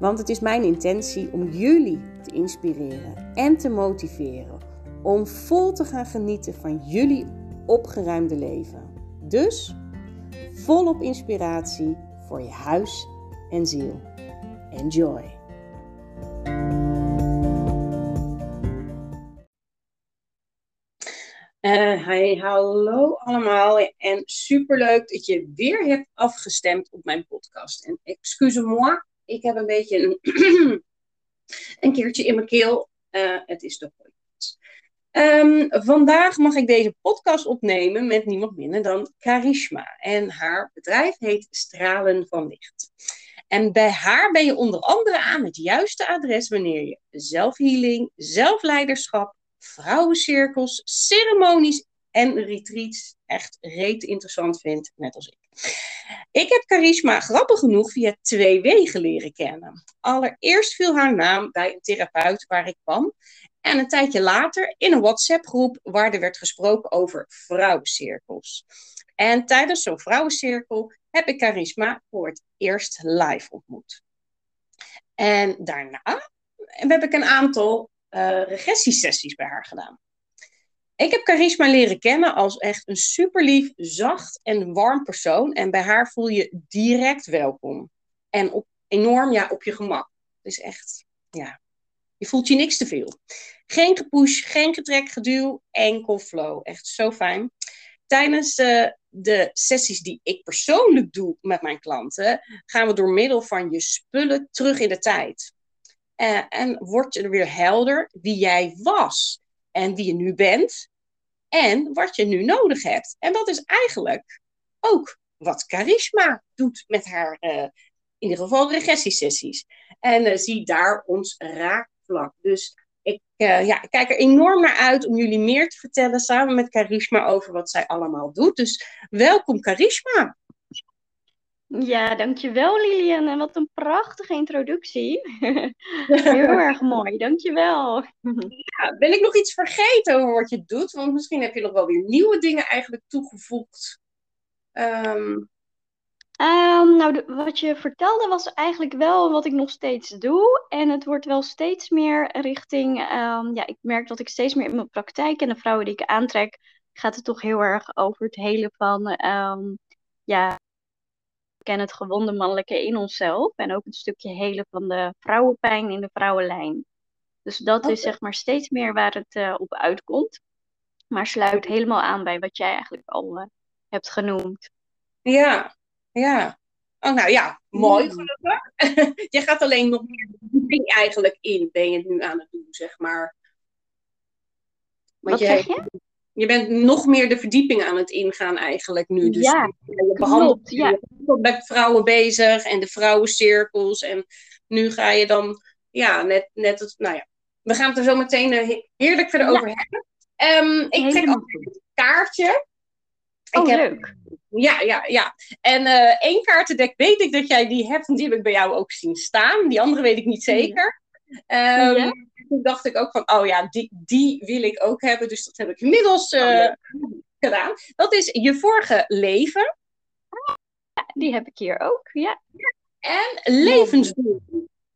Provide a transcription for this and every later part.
Want het is mijn intentie om jullie te inspireren en te motiveren om vol te gaan genieten van jullie opgeruimde leven. Dus volop inspiratie voor je huis en ziel. Enjoy! Uh, hi, hallo allemaal en superleuk dat je weer hebt afgestemd op mijn podcast. En excuse-moi, ik heb een beetje een, keertje in mijn keel. Uh, het is toch goed. Um, vandaag mag ik deze podcast opnemen met niemand minder dan Karishma. En haar bedrijf heet Stralen van Licht. En bij haar ben je onder andere aan het juiste adres wanneer je zelfhealing, zelfleiderschap, vrouwencirkels, ceremonies en retreats echt reet interessant vindt, net als ik. Ik heb Charisma grappig genoeg via twee wegen leren kennen. Allereerst viel haar naam bij een therapeut waar ik kwam. En een tijdje later in een WhatsApp-groep waar er werd gesproken over vrouwencirkels. En tijdens zo'n vrouwencirkel heb ik Charisma voor het eerst live ontmoet. En daarna heb ik een aantal uh, regressiesessies bij haar gedaan. Ik heb Charisma leren kennen als echt een superlief, zacht en warm persoon. En bij haar voel je direct welkom. En op, enorm ja, op je gemak. Het is echt, ja, je voelt je niks te veel. Geen gepush, geen getrek, geduw, enkel flow. Echt zo fijn. Tijdens uh, de sessies die ik persoonlijk doe met mijn klanten, gaan we door middel van je spullen terug in de tijd. Uh, en word je er weer helder wie jij was en wie je nu bent en wat je nu nodig hebt. En dat is eigenlijk ook wat Charisma doet met haar, uh, in ieder geval regressiesessies. En uh, zie daar ons raakvlak. Dus ik, uh, ja, ik kijk er enorm naar uit om jullie meer te vertellen samen met Charisma over wat zij allemaal doet. Dus welkom Charisma. Ja, dankjewel Lilian. En wat een prachtige introductie. Heel erg mooi, dankjewel. Ja, ben ik nog iets vergeten over wat je doet? Want misschien heb je nog wel weer nieuwe dingen eigenlijk toegevoegd. Um... Um, nou, wat je vertelde was eigenlijk wel wat ik nog steeds doe. En het wordt wel steeds meer richting. Um, ja, ik merk dat ik steeds meer in mijn praktijk en de vrouwen die ik aantrek, gaat het toch heel erg over het hele van. ja, ken het gewonde mannelijke in onszelf. En ook een stukje helen van de vrouwenpijn in de vrouwenlijn. Dus dat is zeg maar steeds meer waar het uh, op uitkomt. Maar sluit helemaal aan bij wat jij eigenlijk al uh, hebt genoemd. Ja, ja. Oh, nou ja, mooi mm. gelukkig. je gaat alleen nog meer ding eigenlijk in, ben je het nu aan het doen, zeg maar. Want wat zeg je? Je bent nog meer de verdieping aan het ingaan eigenlijk nu. Dus ja, je behandelt ja. met vrouwen bezig en de vrouwencirkels. En nu ga je dan, ja, net, net het, nou ja, we gaan het er zo meteen uh, heerlijk verder over hebben. Um, ik trek ook een kaartje. Oh, ik heb, leuk. Ja, ja, ja. En uh, één kaartendek weet ik dat jij die hebt, en die heb ik bij jou ook zien staan. Die andere weet ik niet zeker. Um, toen dacht ik ook van, oh ja, die, die wil ik ook hebben. Dus dat heb ik inmiddels uh, gedaan. Dat is je vorige leven. Ja, die heb ik hier ook, ja. En levensdoel,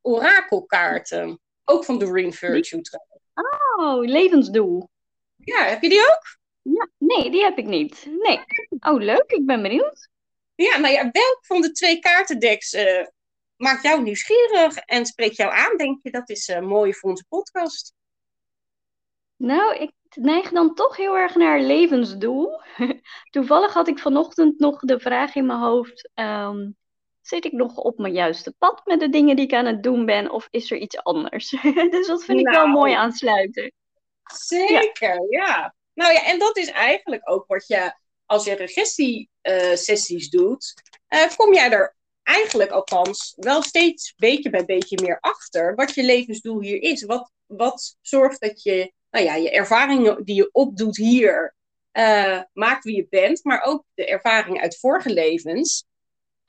orakelkaarten. Ook van Doreen Virtue trouwens. Oh, levensdoel. Ja, heb je die ook? Ja, nee, die heb ik niet. Nee. Oh, leuk, ik ben benieuwd. Ja, nou ja, welk van de twee kaartendeks uh, maakt jou nieuwsgierig en spreekt jou aan? Denk je dat is uh, mooi voor onze podcast? Nou, ik neig dan toch heel erg naar levensdoel. Toevallig had ik vanochtend nog de vraag in mijn hoofd: um, zit ik nog op mijn juiste pad met de dingen die ik aan het doen ben, of is er iets anders? dus dat vind ik wel nou. mooi aansluiten. Zeker, ja. ja. Nou ja, en dat is eigenlijk ook wat je, als je regressie-sessies uh, doet, uh, kom jij er eigenlijk althans wel steeds beetje bij beetje meer achter wat je levensdoel hier is. Wat, wat zorgt dat je, nou ja, je ervaringen die je opdoet hier, uh, maakt wie je bent, maar ook de ervaringen uit vorige levens.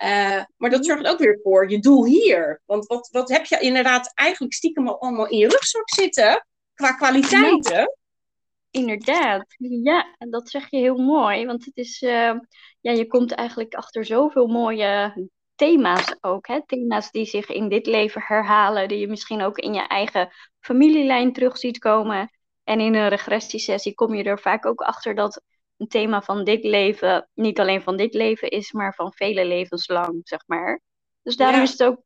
Uh, maar dat zorgt ook weer voor je doel hier. Want wat, wat heb je inderdaad eigenlijk stiekem al allemaal in je rugzak zitten qua kwaliteiten? Inderdaad, ja, en dat zeg je heel mooi. Want het is, uh, ja, je komt eigenlijk achter zoveel mooie thema's ook. Hè? Thema's die zich in dit leven herhalen, die je misschien ook in je eigen familielijn terug ziet komen. En in een regressiesessie kom je er vaak ook achter dat een thema van dit leven niet alleen van dit leven is, maar van vele levens lang, zeg maar. Dus daarom is het ook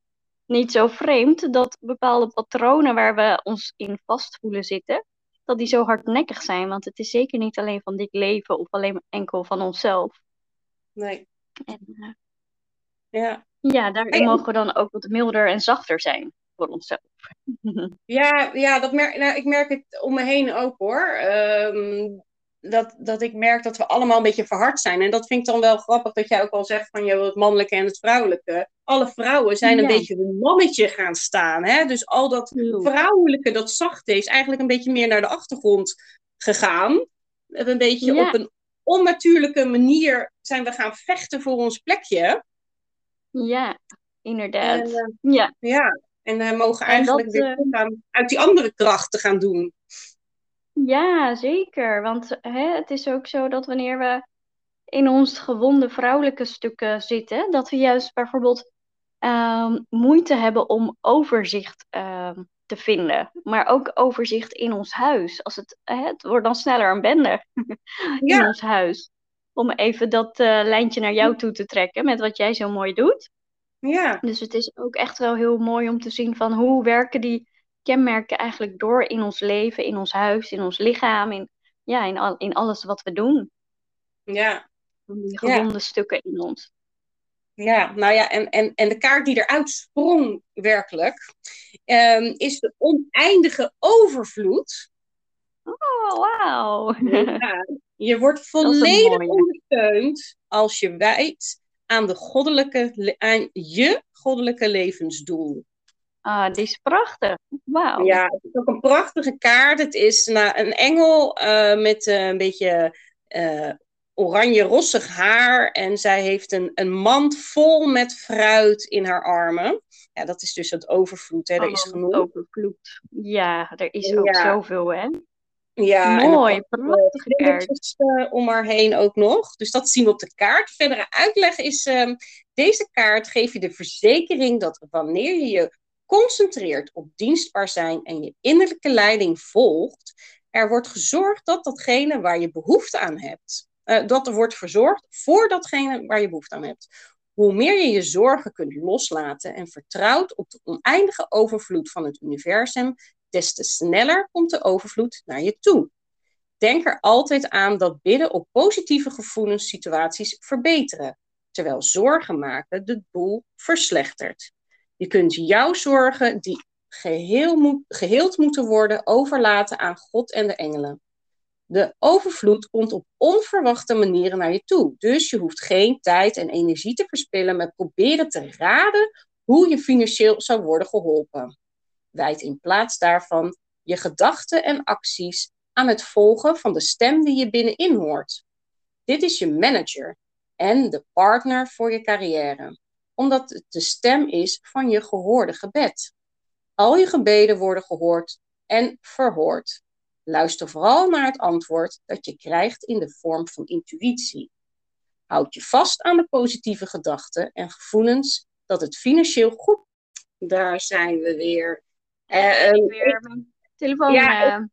niet zo vreemd dat bepaalde patronen waar we ons in vast voelen zitten, dat die zo hardnekkig zijn. Want het is zeker niet alleen van dit leven of alleen enkel van onszelf. Nee. En, uh, ja. Ja, daarin mogen we dan ook wat milder en zachter zijn voor onszelf. ja, ja dat merk, nou, ik merk het om me heen ook hoor. Um, dat, dat ik merk dat we allemaal een beetje verhard zijn. En dat vind ik dan wel grappig dat jij ook al zegt van je het mannelijke en het vrouwelijke. Alle vrouwen zijn een beetje een mannetje gaan staan. Hè? Dus al dat vrouwelijke, dat zachte, is eigenlijk een beetje meer naar de achtergrond gegaan. Een beetje op een onnatuurlijke manier zijn we gaan vechten voor ons plekje. Ja, inderdaad. En, uh, ja. ja, en uh, mogen eigenlijk dat, weer uh... uit die andere krachten gaan doen. Ja, zeker. Want hè, het is ook zo dat wanneer we in ons gewonde vrouwelijke stukken zitten, dat we juist bijvoorbeeld um, moeite hebben om overzicht um, te vinden. Maar ook overzicht in ons huis. Als het, hè, het wordt dan sneller een bende in ons huis. Om even dat uh, lijntje naar jou toe te trekken met wat jij zo mooi doet. Ja. Dus het is ook echt wel heel mooi om te zien van hoe werken die kenmerken eigenlijk door in ons leven, in ons huis, in ons lichaam, in, ja, in, al, in alles wat we doen. Ja. Die gewonde ja. stukken in ons. Ja, nou ja, en, en, en de kaart die eruit sprong werkelijk, um, is de oneindige overvloed. Oh, wauw. Ja, je wordt volledig ondersteund als je wijdt aan, de goddelijke, aan je goddelijke levensdoel. Ah, die is prachtig. Wauw. Ja, het is ook een prachtige kaart. Het is nou, een engel uh, met uh, een beetje uh, oranje-rossig haar. En zij heeft een, een mand vol met fruit in haar armen. Ja, dat is dus het overvloed. Hè. Er oh, is genoeg. Overvloed. Ja, er is ook ja. zoveel, hè? Ja, mooi, prachtige kaart. Uh, om haar heen ook nog. Dus dat zien we op de kaart. Verdere uitleg is: uh, deze kaart geeft je de verzekering dat wanneer je je concentreert op dienstbaar zijn en je innerlijke leiding volgt, er wordt gezorgd dat datgene waar je behoefte aan hebt, uh, dat er wordt verzorgd voor datgene waar je behoefte aan hebt. Hoe meer je je zorgen kunt loslaten en vertrouwt op de oneindige overvloed van het universum, des te sneller komt de overvloed naar je toe. Denk er altijd aan dat bidden op positieve gevoelens situaties verbeteren, terwijl zorgen maken de boel verslechtert. Je kunt jouw zorgen, die geheel geheeld moeten worden, overlaten aan God en de engelen. De overvloed komt op onverwachte manieren naar je toe. Dus je hoeft geen tijd en energie te verspillen met proberen te raden hoe je financieel zou worden geholpen. Wijd in plaats daarvan je gedachten en acties aan het volgen van de stem die je binnenin hoort. Dit is je manager en de partner voor je carrière omdat het de stem is van je gehoorde gebed. Al je gebeden worden gehoord en verhoord. Luister vooral naar het antwoord dat je krijgt in de vorm van intuïtie. Houd je vast aan de positieve gedachten en gevoelens dat het financieel goed. Daar zijn we weer. Uh, weer mijn telefoon. Ja, uh...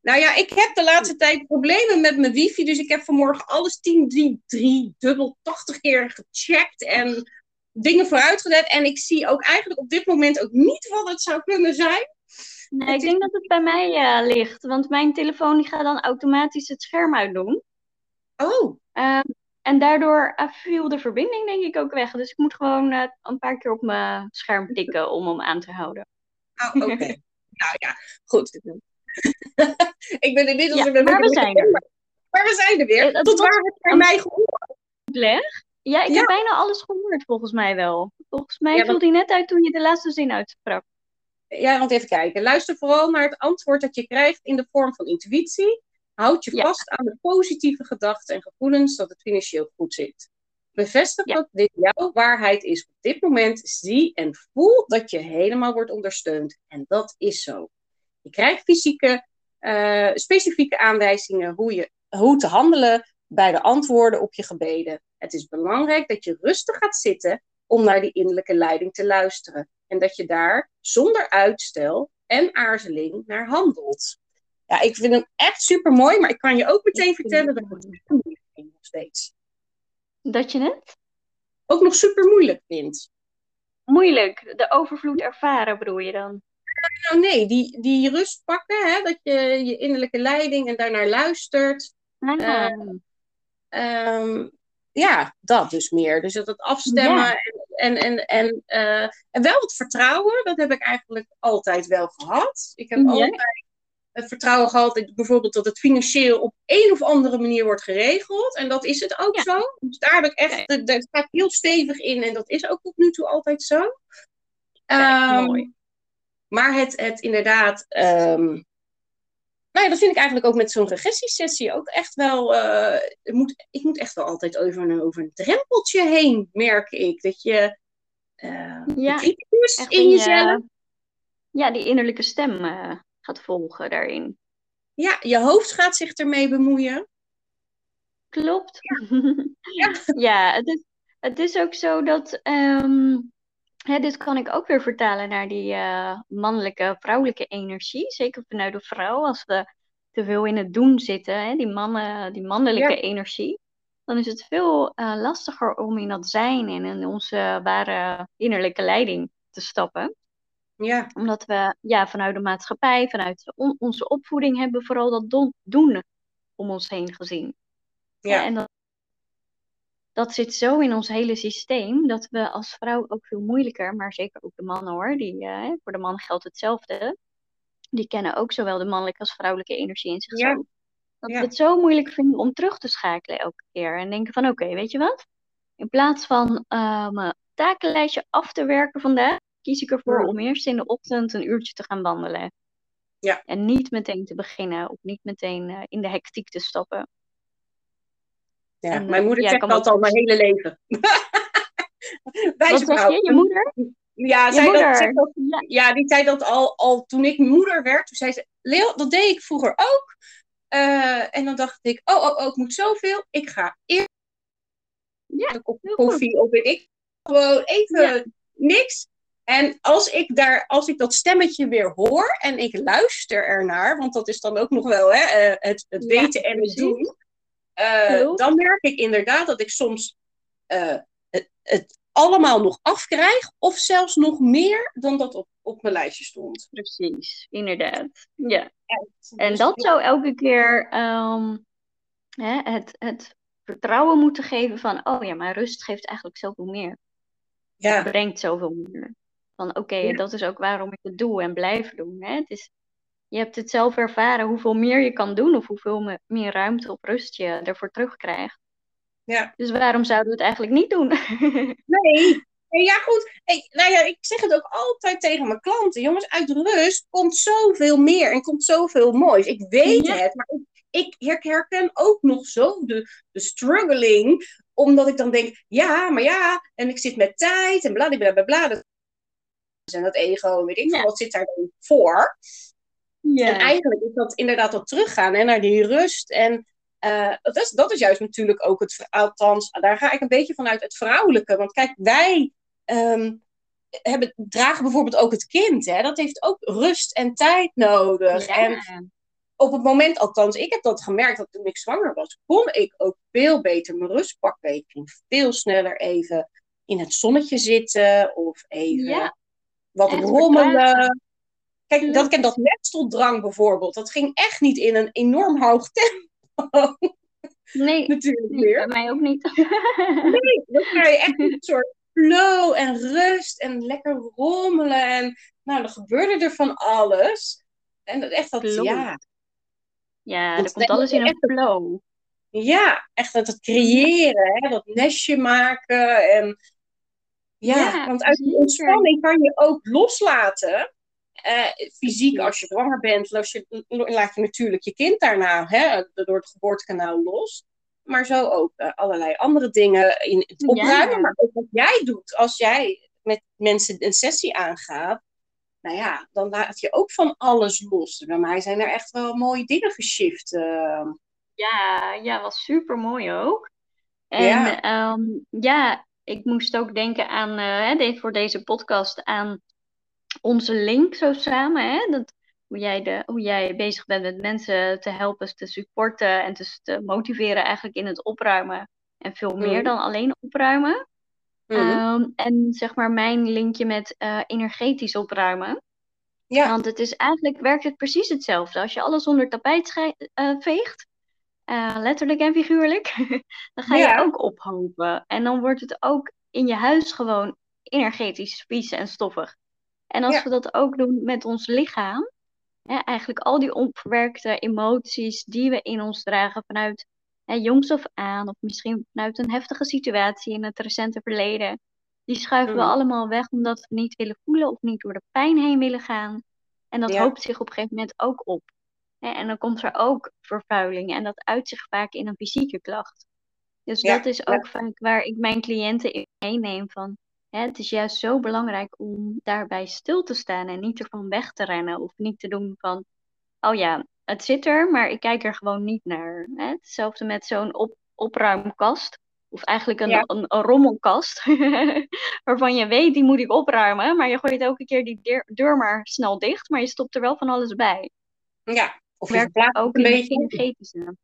Nou ja, ik heb de laatste tijd problemen met mijn wifi. Dus ik heb vanmorgen alles 10, 3, 3, dubbel 80 keer gecheckt. En dingen vooruitgezet. En ik zie ook eigenlijk op dit moment ook niet wat het zou kunnen zijn. Nee, ik denk dat het bij mij uh, ligt. Want mijn telefoon die gaat dan automatisch het scherm uitdoen. Oh. Uh, en daardoor uh, viel de verbinding denk ik ook weg. Dus ik moet gewoon een paar keer op mijn scherm tikken om hem aan te houden. Oh, oké. Okay. nou ja, goed. ik ben inmiddels... Ja, maar we zijn er. Maar we zijn er weer. Tot waar het bij mij gehoord? Leg? Ja, ik ja. heb bijna alles gehoord volgens mij wel. Volgens mij Ja, viel die net uit toen je de laatste zin uitsprak. Ja, want even kijken. Luister vooral naar het antwoord dat je krijgt in de vorm van intuïtie. Houd je vast aan de positieve gedachten en gevoelens dat het financieel goed zit. Bevestig Ja. dat dit jouw waarheid is op dit moment. Zie en voel dat je helemaal wordt ondersteund. En dat is zo. Je krijgt fysieke, eh, specifieke aanwijzingen hoe, je, hoe te handelen bij de antwoorden op je gebeden. Het is belangrijk dat je rustig gaat zitten om naar die innerlijke leiding te luisteren. En dat je daar zonder uitstel en aarzeling naar handelt. Ja, ik vind hem echt super mooi, maar ik kan je ook meteen vertellen dat ik het nog steeds. Dat je het Ook nog super moeilijk vind. moeilijk, de overvloed ervaren bedoel je dan? Nou nee, die, die rust pakken, hè, dat je je innerlijke leiding en daarnaar luistert. Ah, Ehm, ja, dat dus meer. Dus dat het afstemmen Ja. en, en, en, en, eh, en wel het vertrouwen, dat heb ik eigenlijk altijd wel gehad. Ik heb Ja. altijd het vertrouwen gehad, bijvoorbeeld dat het financieel op een of andere manier wordt geregeld. En dat is het ook Ja. zo. Dus daar heb ik echt, Kijk. daar sta ik heel stevig in en dat is ook tot nu toe altijd zo. Ehm, mooi. maar het, het inderdaad. ehm, nou ja, dat vind ik eigenlijk ook met zo'n regressiesessie ook echt wel. eh, het moet, ik moet echt wel altijd over een, over een drempeltje heen, merk ik. Dat je. eh Ja, in in jezelf. je, ja, die innerlijke stem eh, gaat volgen daarin. Ja, je hoofd gaat zich ermee bemoeien. Klopt. Ja, het is, het is ook zo dat, ehm, hè, dit kan ik ook weer vertalen naar die eh, mannelijke, vrouwelijke energie. Zeker vanuit de vrouw, als we te veel in het doen zitten, hè, die mannen, die mannelijke Ja. energie, dan is het veel eh, lastiger om in dat zijn en in onze ware innerlijke leiding te stappen. Ja, Omdat we ja, vanuit de maatschappij, vanuit on- onze opvoeding hebben vooral dat don- doen om ons heen gezien. ja, En dat, dat zit zo in ons hele systeem dat we als vrouw ook veel moeilijker, maar zeker ook de mannen hoor, die, eh, voor de man geldt hetzelfde. Die kennen ook zowel de mannelijke als vrouwelijke energie in zichzelf. Dat Ja. we het zo moeilijk vinden om terug te schakelen elke keer. En denken van oké, weet je wat? In plaats van eh, mijn takenlijstje af te werken vandaag, kies ik ervoor om eerst in de ochtend een uurtje te gaan wandelen. Ja. En niet meteen te beginnen of niet meteen eh, in de hectiek te stappen. ja. En, Mijn eh, moeder ja, zegt me dat al mijn hele leven. Wijze Wat vrouw. je, je moeder? Ja, zij dat, Ja. ja, die zei dat al, al toen ik moeder werd. Toen zei ze, Leo, dat deed ik vroeger ook. Eh, en dan dacht ik, oh, oh, oh, ik moet zoveel. Ik ga eerst Ja, een kop koffie of weet ik. Gewoon even niks. En als ik, daar, als ik dat stemmetje weer hoor en ik luister ernaar, want dat is dan ook nog wel hè, eh, het, het Ja, weten en het doen. eh, dan merk ik inderdaad dat ik soms eh, het, het allemaal nog afkrijg, of zelfs nog meer dan dat op, op mijn lijstje stond. Precies, inderdaad. Ja. En Dus, dat zou elke keer ehm, hè, het, het vertrouwen moeten geven van, oh ja, maar rust geeft eigenlijk zoveel meer. Ja, Het brengt zoveel meer. Van oké, Ja. dat is ook waarom ik het doe en blijf doen. Hè? Het is, je hebt het zelf ervaren hoeveel meer je kan doen of hoeveel me- meer ruimte op rust je ervoor terugkrijgt. ja. Dus waarom zouden we het eigenlijk niet doen? Nee. Ja, goed. Hey, nou ja, ik zeg het ook altijd tegen mijn klanten. Jongens, uit rust komt zoveel meer en komt zoveel moois. Ik weet Ja. het, maar ik, ik herken ook nog zo de, de struggling. Omdat ik dan denk, ja, maar ja, en ik zit met tijd en bladibladibla. Dat en dat ego, weet ik Ja. veel, wat zit daar dan voor? Ja. En eigenlijk is dat inderdaad dat teruggaan hè, naar die rust. En eh, dat, is, dat is juist natuurlijk ook het, althans, daar ga ik een beetje vanuit het vrouwelijke. Want kijk, wij ehm, hebben, dragen bijvoorbeeld ook het kind. Hè? Dat heeft ook rust en tijd nodig. Ja. En op het moment, althans, ik heb dat gemerkt dat toen ik zwanger was, kon ik ook veel beter mijn rust pakken. Ik ging veel sneller even in het zonnetje zitten of even Ja, wat echt rommelen. Kijk, dat, dat nesteldrang bijvoorbeeld, dat ging echt niet in een enorm hoog tempo. Nee, Natuurlijk nee, bij mij ook niet. Nee, dan ga je echt een soort flow en rust en lekker rommelen. En nou, dan gebeurde er van alles. En dat echt dat, ja, Ja, Want er komt alles in een flow. ja, echt dat, dat creëren, hè, dat nestje maken. En Ja, want uit die ontspanning kan je ook loslaten. Uh, fysiek, als je zwanger bent, los je, laat je natuurlijk je kind daarna hè, door het geboortekanaal los. Maar zo ook uh, allerlei andere dingen in het opruimen. Ja. Maar ook wat jij doet als jij met mensen een sessie aangaat. Nou ja, dan laat je ook van alles los. Bij mij zijn er echt wel mooie dingen geshift. Uh. Ja, ja, was super mooi ook. En ja. Um, ja, ik moest ook denken aan, uh, voor deze podcast, aan onze link zo samen. Hè? Dat, hoe, jij de, hoe jij bezig bent met mensen te helpen, te supporten en te, te motiveren eigenlijk in het opruimen. En veel meer mhm. dan alleen opruimen. Mm en zeg maar mijn linkje met uh, energetisch opruimen. Ja. Want het is eigenlijk werkt het precies hetzelfde. Als je alles onder tapijt uh, veegt, uh, letterlijk en figuurlijk, dan ga je ook ophopen. En dan wordt het ook in je huis gewoon energetisch vies en stoffig. En als we dat ook doen met ons lichaam, hè, eigenlijk al die onverwerkte emoties die we in ons dragen vanuit hè, jongs af aan, of misschien vanuit een heftige situatie in het recente verleden, die schuiven we mm. allemaal weg omdat we niet willen voelen of niet door de pijn heen willen gaan. En dat hoopt zich op een gegeven moment ook op. En dan komt er ook vervuiling en dat uit zich vaak in een fysieke klacht. Dus dat is ook vaak waar ik mijn cliënten in meeneem van. Hè, het is juist zo belangrijk om daarbij stil te staan en niet ervan weg te rennen of niet te doen van, oh ja, het zit er, maar ik kijk er gewoon niet naar. Hè? Hetzelfde met zo'n op, opruimkast. Of eigenlijk een, een, een, rommelkast. waarvan je weet, die moet ik opruimen. Maar je gooit elke keer die deur, deur maar snel dicht. Maar je stopt er wel van alles bij. Ja, of je verplaatst ook een beetje. energetische.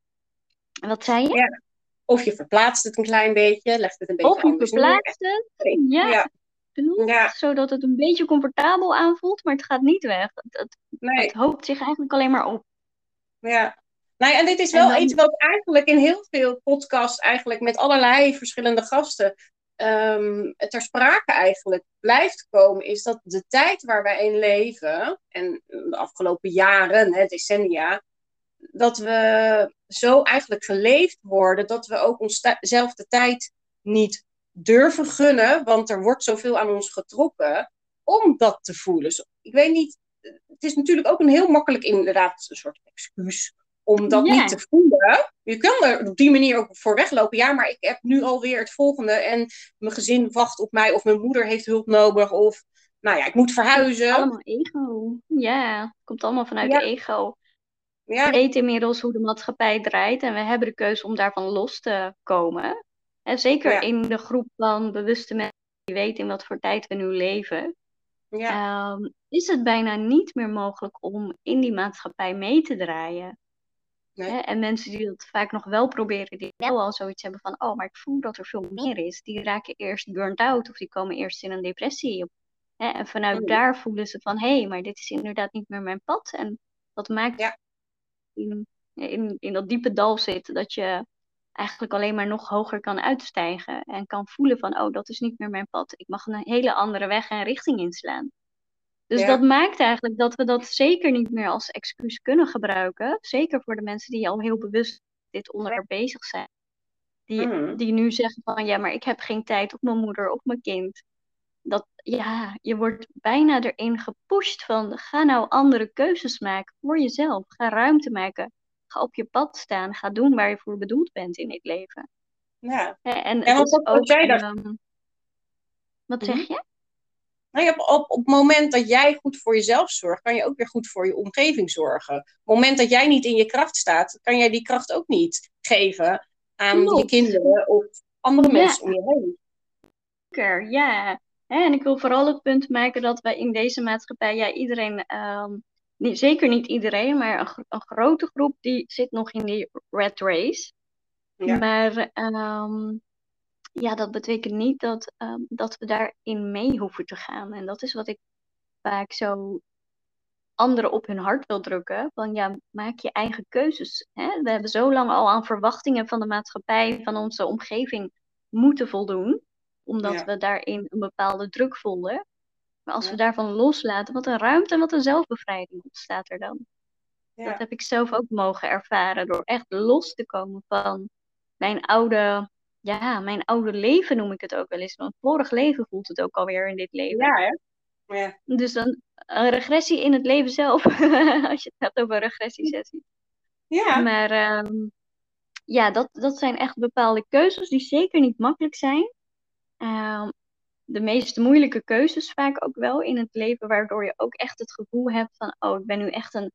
Wat zei je? Ja. Of je verplaatst het een klein beetje, legt het een beetje Of je verplaatst het, ja. ja. ja. Zodat het een beetje comfortabel aanvoelt, maar het gaat niet weg. Het, het, nee. het hoopt zich eigenlijk alleen maar op. Ja, nou ja, en dit is wel iets wat eigenlijk in heel veel podcasts, eigenlijk met allerlei verschillende gasten, um, ter sprake eigenlijk blijft komen, is dat de tijd waar wij in leven, en de afgelopen jaren, hè, decennia, dat we zo eigenlijk geleefd worden dat we ook onszelf de tijd niet durven gunnen, want er wordt zoveel aan ons getrokken om dat te voelen. Ik weet niet, het is natuurlijk ook een heel makkelijk inderdaad een soort excuus om dat niet te voelen. Je kan er op die manier ook voor weglopen. Ja, maar ik heb nu alweer het volgende en mijn gezin wacht op mij of mijn moeder heeft hulp nodig of nou ja, ik moet verhuizen. Allemaal ego. Ja, het komt allemaal vanuit ja. ego. Ja. We weten inmiddels hoe de maatschappij draait en we hebben de keuze om daarvan los te komen. En zeker in de groep van bewuste mensen die weten in wat voor tijd we nu leven, ja. Ehm, is het bijna niet meer mogelijk om in die maatschappij mee te draaien. Nee. En mensen die dat vaak nog wel proberen, die wel al zoiets hebben van, oh, maar ik voel dat er veel meer is, die raken eerst burnt out of die komen eerst in een depressie. En vanuit mm. daar voelen ze van, hé, hey, maar dit is inderdaad niet meer mijn pad. En dat maakt ja. in, in, in dat diepe dal zit, dat je eigenlijk alleen maar nog hoger kan uitstijgen en kan voelen van, oh, dat is niet meer mijn pad. Ik mag een hele andere weg en richting inslaan. Dus dat maakt eigenlijk dat we dat zeker niet meer als excuus kunnen gebruiken. Zeker voor de mensen die al heel bewust dit onderwerp bezig zijn. Die, mm. die nu zeggen van ja, maar ik heb geen tijd op mijn moeder of mijn kind. Dat ja, je wordt bijna erin gepusht van ga nou andere keuzes maken voor jezelf. Ga ruimte maken. Ga op je pad staan. Ga doen waar je voor bedoeld bent in dit leven. Ja. En, en wat, ook, jij dat? wat zeg mhm. je? Nou, op, op, op het moment dat jij goed voor jezelf zorgt, kan je ook weer goed voor je omgeving zorgen. Op het moment dat jij niet in je kracht staat, kan jij die kracht ook niet geven aan je kinderen of andere mensen om je heen. Zeker, ja. En ik wil vooral het punt maken dat wij in deze maatschappij, ja, iedereen, um, zeker niet iedereen, maar een, een, grote groep die zit nog in die red race. Ja. Maar um, ja, dat betekent niet dat, um, dat we daarin mee hoeven te gaan. En dat is wat ik vaak zo anderen op hun hart wil drukken. Van ja, maak je eigen keuzes. Hè? We hebben zo lang al aan verwachtingen van de maatschappij, van onze omgeving moeten voldoen. Omdat we daarin een bepaalde druk vonden. Maar als we daarvan loslaten, wat een ruimte en wat een zelfbevrijding ontstaat er dan. Ja. Dat heb ik zelf ook mogen ervaren door echt los te komen van mijn oude ja, mijn oude leven noem ik het ook wel eens. Want vorig leven voelt het ook alweer in dit leven. Ja, hè? Ja. Dus dan een regressie in het leven zelf, als je het hebt over een regressiesessie. Ja. Maar ehm, ja, dat, dat zijn echt bepaalde keuzes die zeker niet makkelijk zijn. Ehm, de meest moeilijke keuzes vaak ook wel in het leven, waardoor je ook echt het gevoel hebt van, oh, ik ben nu echt een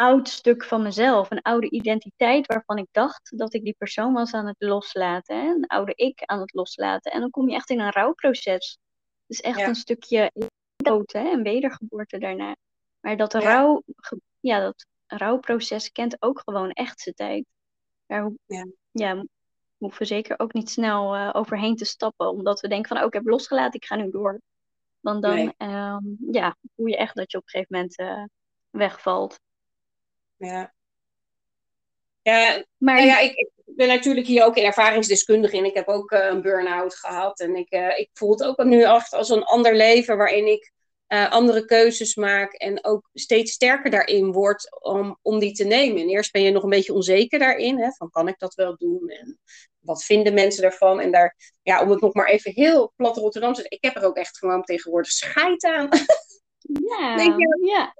oud stuk van mezelf, een oude identiteit waarvan ik dacht dat ik die persoon was aan het loslaten, hè? een oude ik aan het loslaten. En dan kom je echt in een rouwproces. Dus echt een stukje dood hè? en wedergeboorte daarna. Maar dat, rouw, ja, dat rouwproces kent ook gewoon echt zijn tijd. Daar ja. ja, hoeven we zeker ook niet snel uh, overheen te stappen, omdat we denken van, oh, ik heb losgelaten, ik ga nu door. Want dan nee. Ehm, ja, voel je echt dat je op een gegeven moment uh, wegvalt. Ja. Ja, maar nou ja, ik, ik, ben natuurlijk hier ook ervaringsdeskundige in. Ik heb ook uh, een burn-out gehad. En ik, uh, ik voel het ook nu echt als een ander leven waarin ik uh, andere keuzes maak. En ook steeds sterker daarin word om, om die te nemen. En eerst ben je nog een beetje onzeker daarin. Hè, van kan ik dat wel doen? En wat vinden mensen daarvan? En daar, ja, om het nog maar even heel plat Rotterdam te zeggen. Ik heb er ook echt gewoon tegenwoordig scheid aan. Ja, Denk je, ja.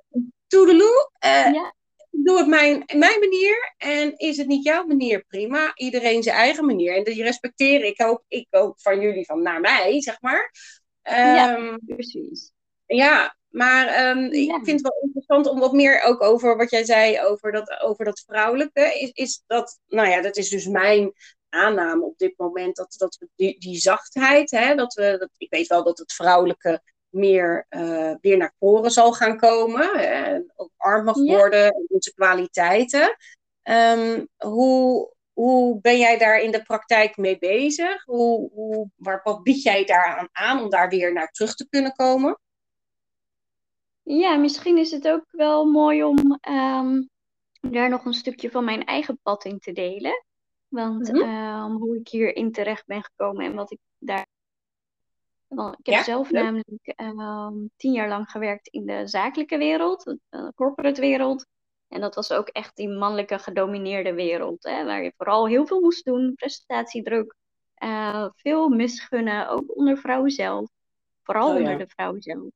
Toedeloe. ja doe het mijn, mijn manier en is het niet jouw manier, prima. Iedereen zijn eigen manier. En die respecteer ik ook, ik ook van jullie, van naar mij, zeg maar. ja, ehm, precies. Ja, maar ehm, ik vind het wel interessant om wat meer ook over wat jij zei over dat, over dat vrouwelijke. Is, is dat, nou ja, dat is dus mijn aanname op dit moment, dat, dat we die, die zachtheid, hè, dat we, dat, ik weet wel dat het vrouwelijke meer uh, weer naar voren zal gaan komen. En ook arm mag worden en onze kwaliteiten. Um, hoe, hoe ben jij daar in de praktijk mee bezig? Hoe, hoe, waar, wat bied jij daaraan aan om daar weer naar terug te kunnen komen? Ja, misschien is het ook wel mooi om um, daar nog een stukje van mijn eigen pad in te delen. Want mm -hmm. um, hoe ik hierin terecht ben gekomen en wat ik daar want ik heb zelf namelijk ehm, tien jaar lang gewerkt in de zakelijke wereld, de uh, corporate wereld. En dat was ook echt die mannelijke gedomineerde wereld, hè, waar je vooral heel veel moest doen, prestatiedruk, uh, veel misgunnen, ook onder vrouwen zelf. Vooral oh, onder de vrouwen zelf.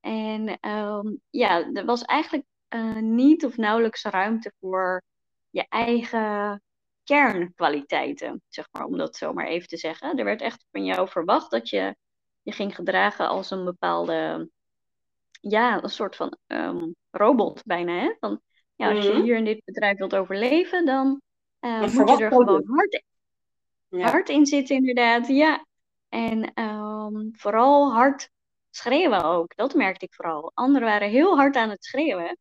En um, ja, er was eigenlijk uh, niet of nauwelijks ruimte voor je eigen kernkwaliteiten, zeg maar, om dat zo maar even te zeggen. Er werd echt van jou verwacht dat je je ging gedragen als een bepaalde, ja, een soort van um, robot bijna. Hè? Van, ja, als je mhm. hier in dit bedrijf wilt overleven, dan uh, moet je er gewoon hard, ja. hard in zitten, inderdaad. Ja. En um, vooral hard schreeuwen ook. Dat merkte ik vooral. Anderen waren heel hard aan het schreeuwen.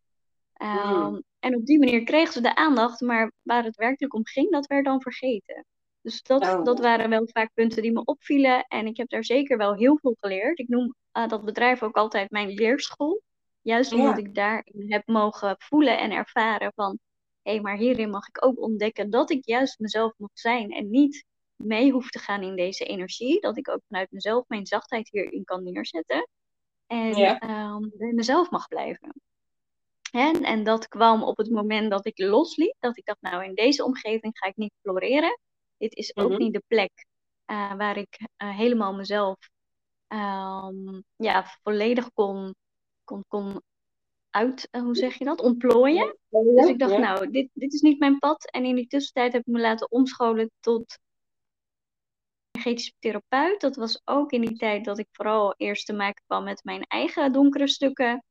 Um, En op die manier kregen ze de aandacht, maar waar het werkelijk om ging, dat werd dan vergeten. Dus dat, oh. dat waren wel vaak punten die me opvielen. En ik heb daar zeker wel heel veel geleerd. Ik noem uh, dat bedrijf ook altijd mijn leerschool. Juist omdat ik daarin heb mogen voelen en ervaren van... hé, hey, maar hierin mag ik ook ontdekken dat ik juist mezelf mag zijn. En niet mee hoef te gaan in deze energie. Dat ik ook vanuit mezelf mijn zachtheid hierin kan neerzetten. En ja. um, bij mezelf mag blijven. En, en dat kwam op het moment dat ik losliet. Dat ik dacht, nou in deze omgeving ga ik niet floreren. Dit is ook mhm. niet de plek uh, waar ik uh, helemaal mezelf um, ja, volledig kon, kon, kon uit, uh, hoe zeg je dat, ontplooien. Ja, dus ik dacht, ja. nou, dit, dit is niet mijn pad. En in die tussentijd heb ik me laten omscholen tot energetische therapeut. Dat was ook in die tijd dat ik vooral eerst te maken kwam met mijn eigen donkere stukken.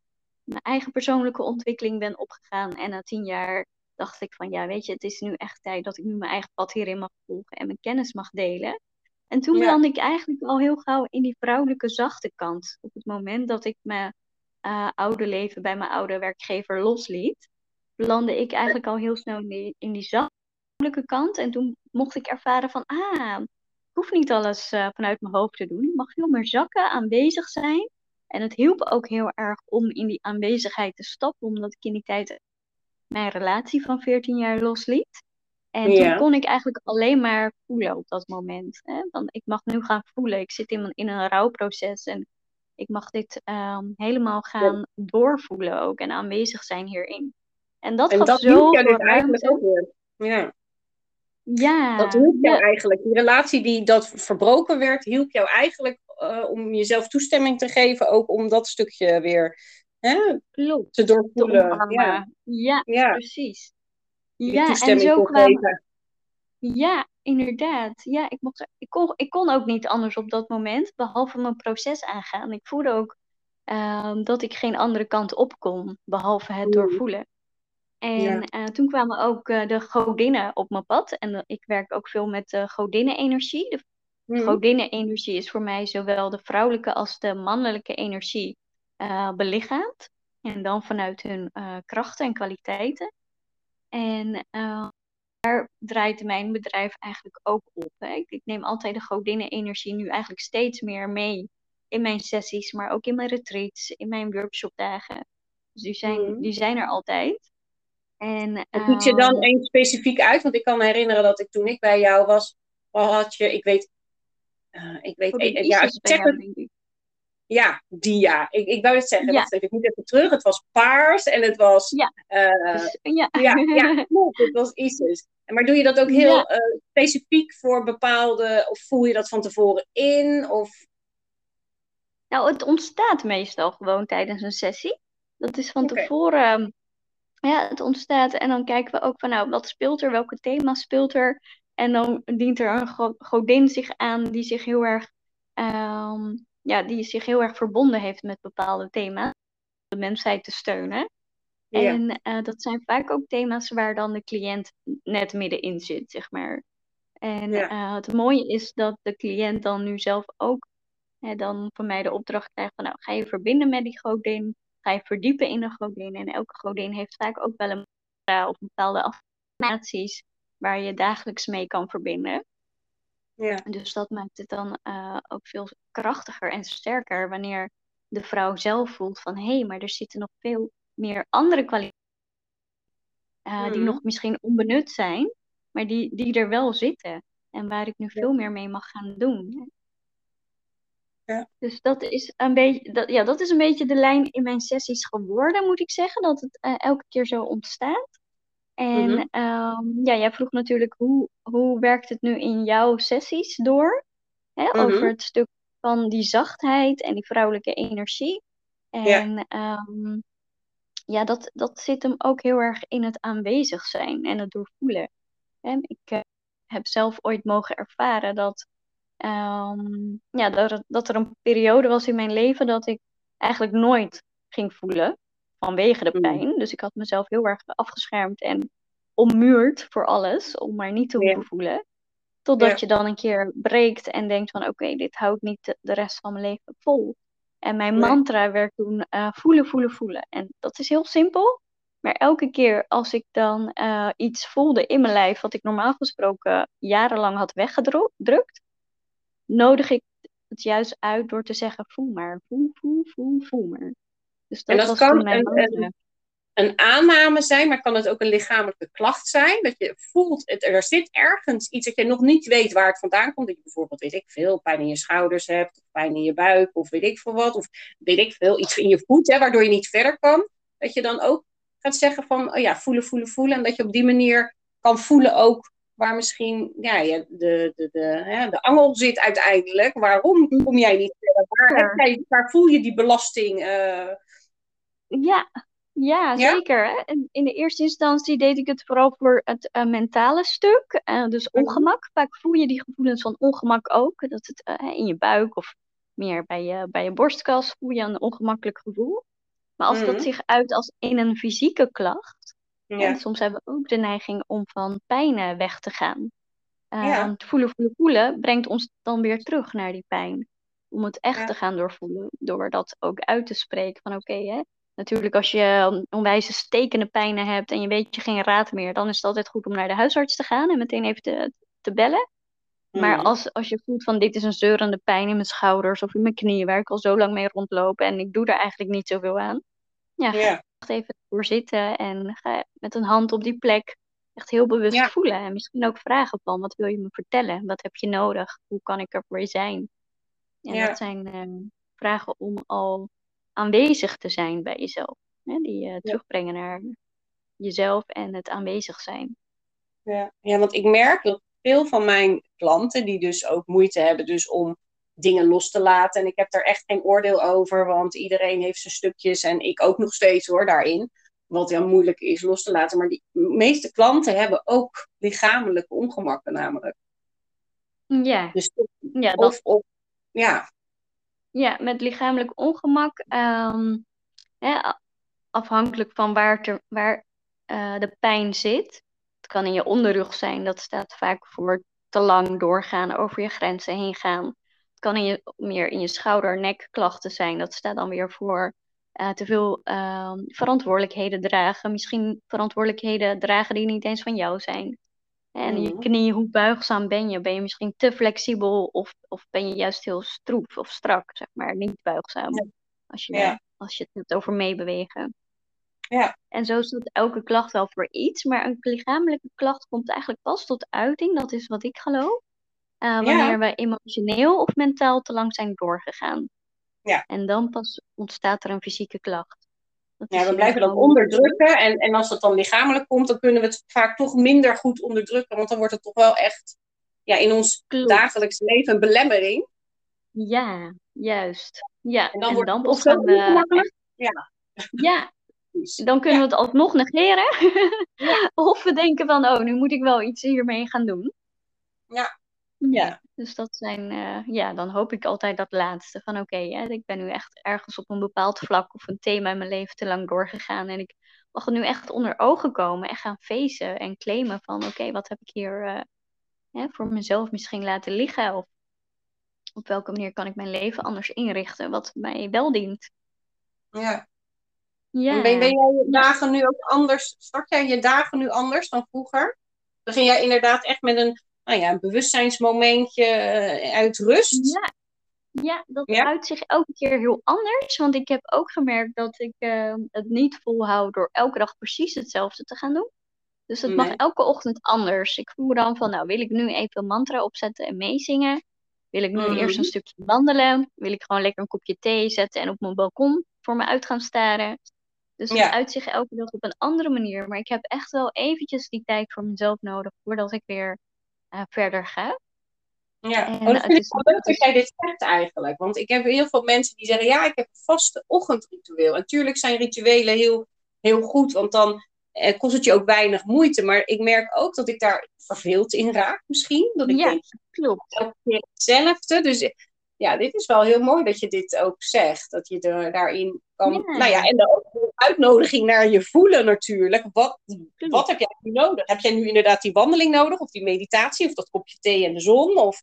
Mijn eigen persoonlijke ontwikkeling ben opgegaan. En na tien jaar dacht ik van ja, weet je, het is nu echt tijd dat ik nu mijn eigen pad hierin mag volgen en mijn kennis mag delen. En toen ja. ik eigenlijk al heel gauw in die vrouwelijke zachte kant. Op het moment dat ik mijn uh, oude leven bij mijn oude werkgever losliet, landde ik eigenlijk al heel snel in die, in die zachte kant. En toen mocht ik ervaren van, ah, ik hoef niet alles uh, vanuit mijn hoofd te doen. Ik mag veel meer zakken, aanwezig zijn. En het hielp ook heel erg om in die aanwezigheid te stappen, omdat ik in die tijd mijn relatie van 14 jaar losliet. En toen kon ik eigenlijk alleen maar voelen op dat moment. Hè? Want ik mag nu gaan voelen. Ik zit in, in een rouwproces en ik mag dit um, helemaal gaan ja. doorvoelen ook en aanwezig zijn hierin. En dat en gaf dat zo dus eigenlijk ook weer. Ja. Ja. Dat hielp jou ja. eigenlijk. Die relatie die dat verbroken werd, hielp jou eigenlijk uh, om jezelf toestemming te geven, ook om dat stukje weer hè, Klopt. te doorvoelen. Ja, Ja, ja. precies. Die Ja, en zo kwamen. Ja, inderdaad. Ja, ik, mocht, ik, kon, ik kon ook niet anders op dat moment, behalve mijn proces aangaan. Ik voelde ook ehm, dat ik geen andere kant op kon, behalve het Mm, doorvoelen. Ja. En eh, toen kwamen ook eh, de godinnen op mijn pad. En eh, ik werk ook veel met de godinnenenergie. De Mm, godinnenenergie is voor mij zowel de vrouwelijke als de mannelijke energie eh belichaamd. En dan vanuit hun eh, krachten en kwaliteiten. En eh, daar draait mijn bedrijf eigenlijk ook op. Hè. Ik, ik neem altijd de godinnenenergie nu eigenlijk steeds meer mee in mijn sessies, maar ook in mijn retreats, in mijn workshopdagen. Dus die zijn, mm. die zijn er altijd. En En kies je dan ehm, één specifiek uit? Want ik kan me herinneren dat ik toen ik bij jou was, al had je, ik weet, ik weet, ja, zeg jou, het. Ja, die ja. Ik, ik wou het zeggen, Ja, wacht even, ik moet even terug. Het was paars en het was, ja, dus, ja. ja, het was Isis. Maar doe je dat ook heel Ja, eh, specifiek voor bepaalde, of voel je dat van tevoren in? Of, nou, het ontstaat meestal gewoon tijdens een sessie. Dat is van tevoren, ja, het ontstaat en dan kijken we ook van, nou, wat speelt er, welke thema speelt er? En dan dient er een go- godin zich aan die zich heel erg, ehm, ja, die zich heel erg verbonden heeft met bepaalde thema's, om de mensheid te steunen. ja, En eh, dat zijn vaak ook thema's waar dan de cliënt net middenin zit, zeg maar. En ja, eh, het mooie is dat de cliënt dan nu zelf ook hè, dan van mij de opdracht krijgt van nou, ga je verbinden met die godin, ga je verdiepen in de godin. En elke godin heeft vaak ook wel een of bepaalde affirmaties waar je dagelijks mee kan verbinden. Ja, Dus dat maakt het dan eh, ook veel krachtiger en sterker wanneer de vrouw zelf voelt van hé, hey, maar er zitten nog veel meer andere kwaliteiten eh, die mm, nog misschien onbenut zijn, maar die, die er wel zitten. En waar ik nu veel meer mee mag gaan doen. ja, Dus dat is een beetje, dat, ja, dat is een beetje de lijn in mijn sessies geworden, moet ik zeggen. Dat het eh, elke keer zo ontstaat. En mhm, ehm, ja, jij vroeg natuurlijk hoe, hoe werkt het nu in jouw sessies door? Hè, over mhm, het stuk van die zachtheid en die vrouwelijke energie. ja, En ehm, ja, dat, dat zit hem ook heel erg in het aanwezig zijn en het doorvoelen. Hè, ik eh, heb zelf ooit mogen ervaren dat, ehm, ja, dat, dat er een periode was in mijn leven dat ik eigenlijk nooit ging voelen vanwege de mm, pijn. Dus ik had mezelf heel erg afgeschermd en ommuurd voor alles, om maar niet te ja, hoeven voelen. Totdat ja, je dan een keer breekt en denkt van oké, dit houdt niet de, de rest van mijn leven vol. En mijn nee, mantra werd toen eh, voelen, voelen, voelen. En dat is heel simpel. Maar elke keer als ik dan eh, iets voelde in mijn lijf wat ik normaal gesproken jarenlang had weggedrukt, nodig ik het juist uit door te zeggen voel maar, voel, voel, voel, voel maar. Dus En dat kan een, een, een aanname zijn, maar kan het ook een lichamelijke klacht zijn? Dat je voelt, het, er zit ergens iets dat je nog niet weet waar het vandaan komt. Dat je bijvoorbeeld, weet ik veel, pijn in je schouders hebt, of pijn in je buik, of weet ik veel wat. Of weet ik veel, iets in je voet, hè, waardoor je niet verder kan. Dat je dan ook gaat zeggen van, oh ja, voelen, voelen, voelen. En dat je op die manier kan voelen ook waar misschien ja, de, de, de, hè, de angel zit uiteindelijk. Waarom kom jij niet verder? Waar, jij, waar voel je die belasting? eh, Ja, ja, zeker. Hè. En in de eerste instantie deed ik het vooral voor het eh, mentale stuk. eh, dus Mhm. ongemak. Vaak voel je die gevoelens van ongemak ook. Dat het eh, in je buik of meer bij je, bij je borstkas voel je een ongemakkelijk gevoel. Maar als dat Mhm. zich uit als in een fysieke klacht. En Ja, soms hebben we ook de neiging om van pijnen weg te gaan. ja, Ehm, voelen, voelen, voelen brengt ons dan weer terug naar die pijn. Om het echt ja. te gaan doorvoelen. Door dat ook uit te spreken van oké, hè. Natuurlijk als je onwijze stekende pijnen hebt en je weet je geen raad meer. Dan is het altijd goed om naar de huisarts te gaan en meteen even te, te bellen. Maar Mhm. als, als je voelt van dit is een zeurende pijn in mijn schouders of in mijn knieën. Waar ik al zo lang mee rondloop en ik doe er eigenlijk niet zoveel aan. Ja, ga Ja, echt even voor zitten en ga met een hand op die plek echt heel bewust ja, voelen. En misschien ook vragen van, wat wil je me vertellen? Wat heb je nodig? Hoe kan ik er voor je zijn? En ja, dat zijn eh, vragen om al aanwezig te zijn bij jezelf. Hè? Die ja, terugbrengen naar jezelf en het aanwezig zijn. Ja. ja, want ik merk dat veel van mijn klanten, die dus ook moeite hebben dus om dingen los te laten. En ik heb daar echt geen oordeel over, want iedereen heeft zijn stukjes en ik ook nog steeds hoor daarin. Wat heel moeilijk is los te laten. Maar die meeste klanten hebben ook lichamelijke ongemakken namelijk. Ja, Dus ja, of, dat, of ja, ja met lichamelijk ongemak, ehm, afhankelijk van waar, waar eh, de pijn zit. Het kan in je onderrug zijn, dat staat vaak voor te lang doorgaan, over je grenzen heen gaan. Het kan in je, meer in je schouder-nekklachten zijn, dat staat dan weer voor eh, te veel ehm, verantwoordelijkheden dragen. Misschien verantwoordelijkheden dragen die niet eens van jou zijn. En je mhm, knieën, hoe buigzaam ben je? Ben je misschien te flexibel of, of ben je juist heel stroef of strak, zeg maar, niet buigzaam? Als je, ja, als je het hebt over meebewegen. ja, En zo staat elke klacht wel voor iets, maar een lichamelijke klacht komt eigenlijk pas tot uiting, dat is wat ik geloof, eh, ja, wanneer we emotioneel of mentaal te lang zijn doorgegaan. ja. En dan pas ontstaat er een fysieke klacht. Ja, we blijven dat onderdrukken. En, en als het dan lichamelijk komt, dan kunnen we het vaak toch minder goed onderdrukken. Want dan wordt het toch wel echt ja, in ons klopt. dagelijks leven een belemmering. Ja, juist. Ja, En dan en wordt dan het we echt, Ja, ja, dan kunnen Ja, we het alsnog negeren. Of we denken van, oh, nu moet ik wel iets hiermee gaan doen. Ja, ja, dus dat zijn, eh, ja, dan hoop ik altijd dat laatste van oké, ik ben nu echt ergens op een bepaald vlak of een thema in mijn leven te lang doorgegaan en ik mag het nu echt onder ogen komen en gaan facen en claimen van oké, wat heb ik hier eh, hè, voor mezelf misschien laten liggen of op welke manier kan ik mijn leven anders inrichten wat mij wel dient. ja. En ben, ben Ja, jij je ja, dagen nu ook anders? Start jij je dagen nu anders dan vroeger? Begin jij inderdaad echt met een, nou ja, een bewustzijnsmomentje eh, uit rust? ja, ja, dat Ja? uit zich elke keer heel anders, want ik heb ook gemerkt dat ik eh, het niet volhoud door elke dag precies hetzelfde te gaan doen. Dus het mag elke ochtend anders. Ik voel dan van, nou, wil ik nu even een mantra opzetten en meezingen? Wil ik nu eerst een Mhm. stukje wandelen? Wil ik gewoon lekker een kopje thee zetten en op mijn balkon voor me uit gaan staren? Dus het Ja, uit zich elke dag op een andere manier. Maar ik heb echt wel eventjes die tijd voor mezelf nodig voordat ik weer verder ga. ja. En Oh, dat het vind ik is, wel leuk het dat is, jij dit zegt eigenlijk. Want ik heb heel veel mensen die zeggen, ja, ik heb een vaste ochtendritueel. En natuurlijk zijn rituelen heel, heel goed, want dan eh, kost het je ook weinig moeite. Maar ik merk ook dat ik daar verveeld in raak misschien. Dat ik ja, denk, klopt. elke keer hetzelfde. Dus eh, ja, dit is wel heel mooi dat je dit ook zegt. Dat je er daarin kan. Nou ja, en dan ook uitnodiging naar je voelen natuurlijk. Wat, wat heb jij nu nodig? Heb jij nu inderdaad die wandeling nodig? Of die meditatie? Of dat kopje thee in de zon? Of,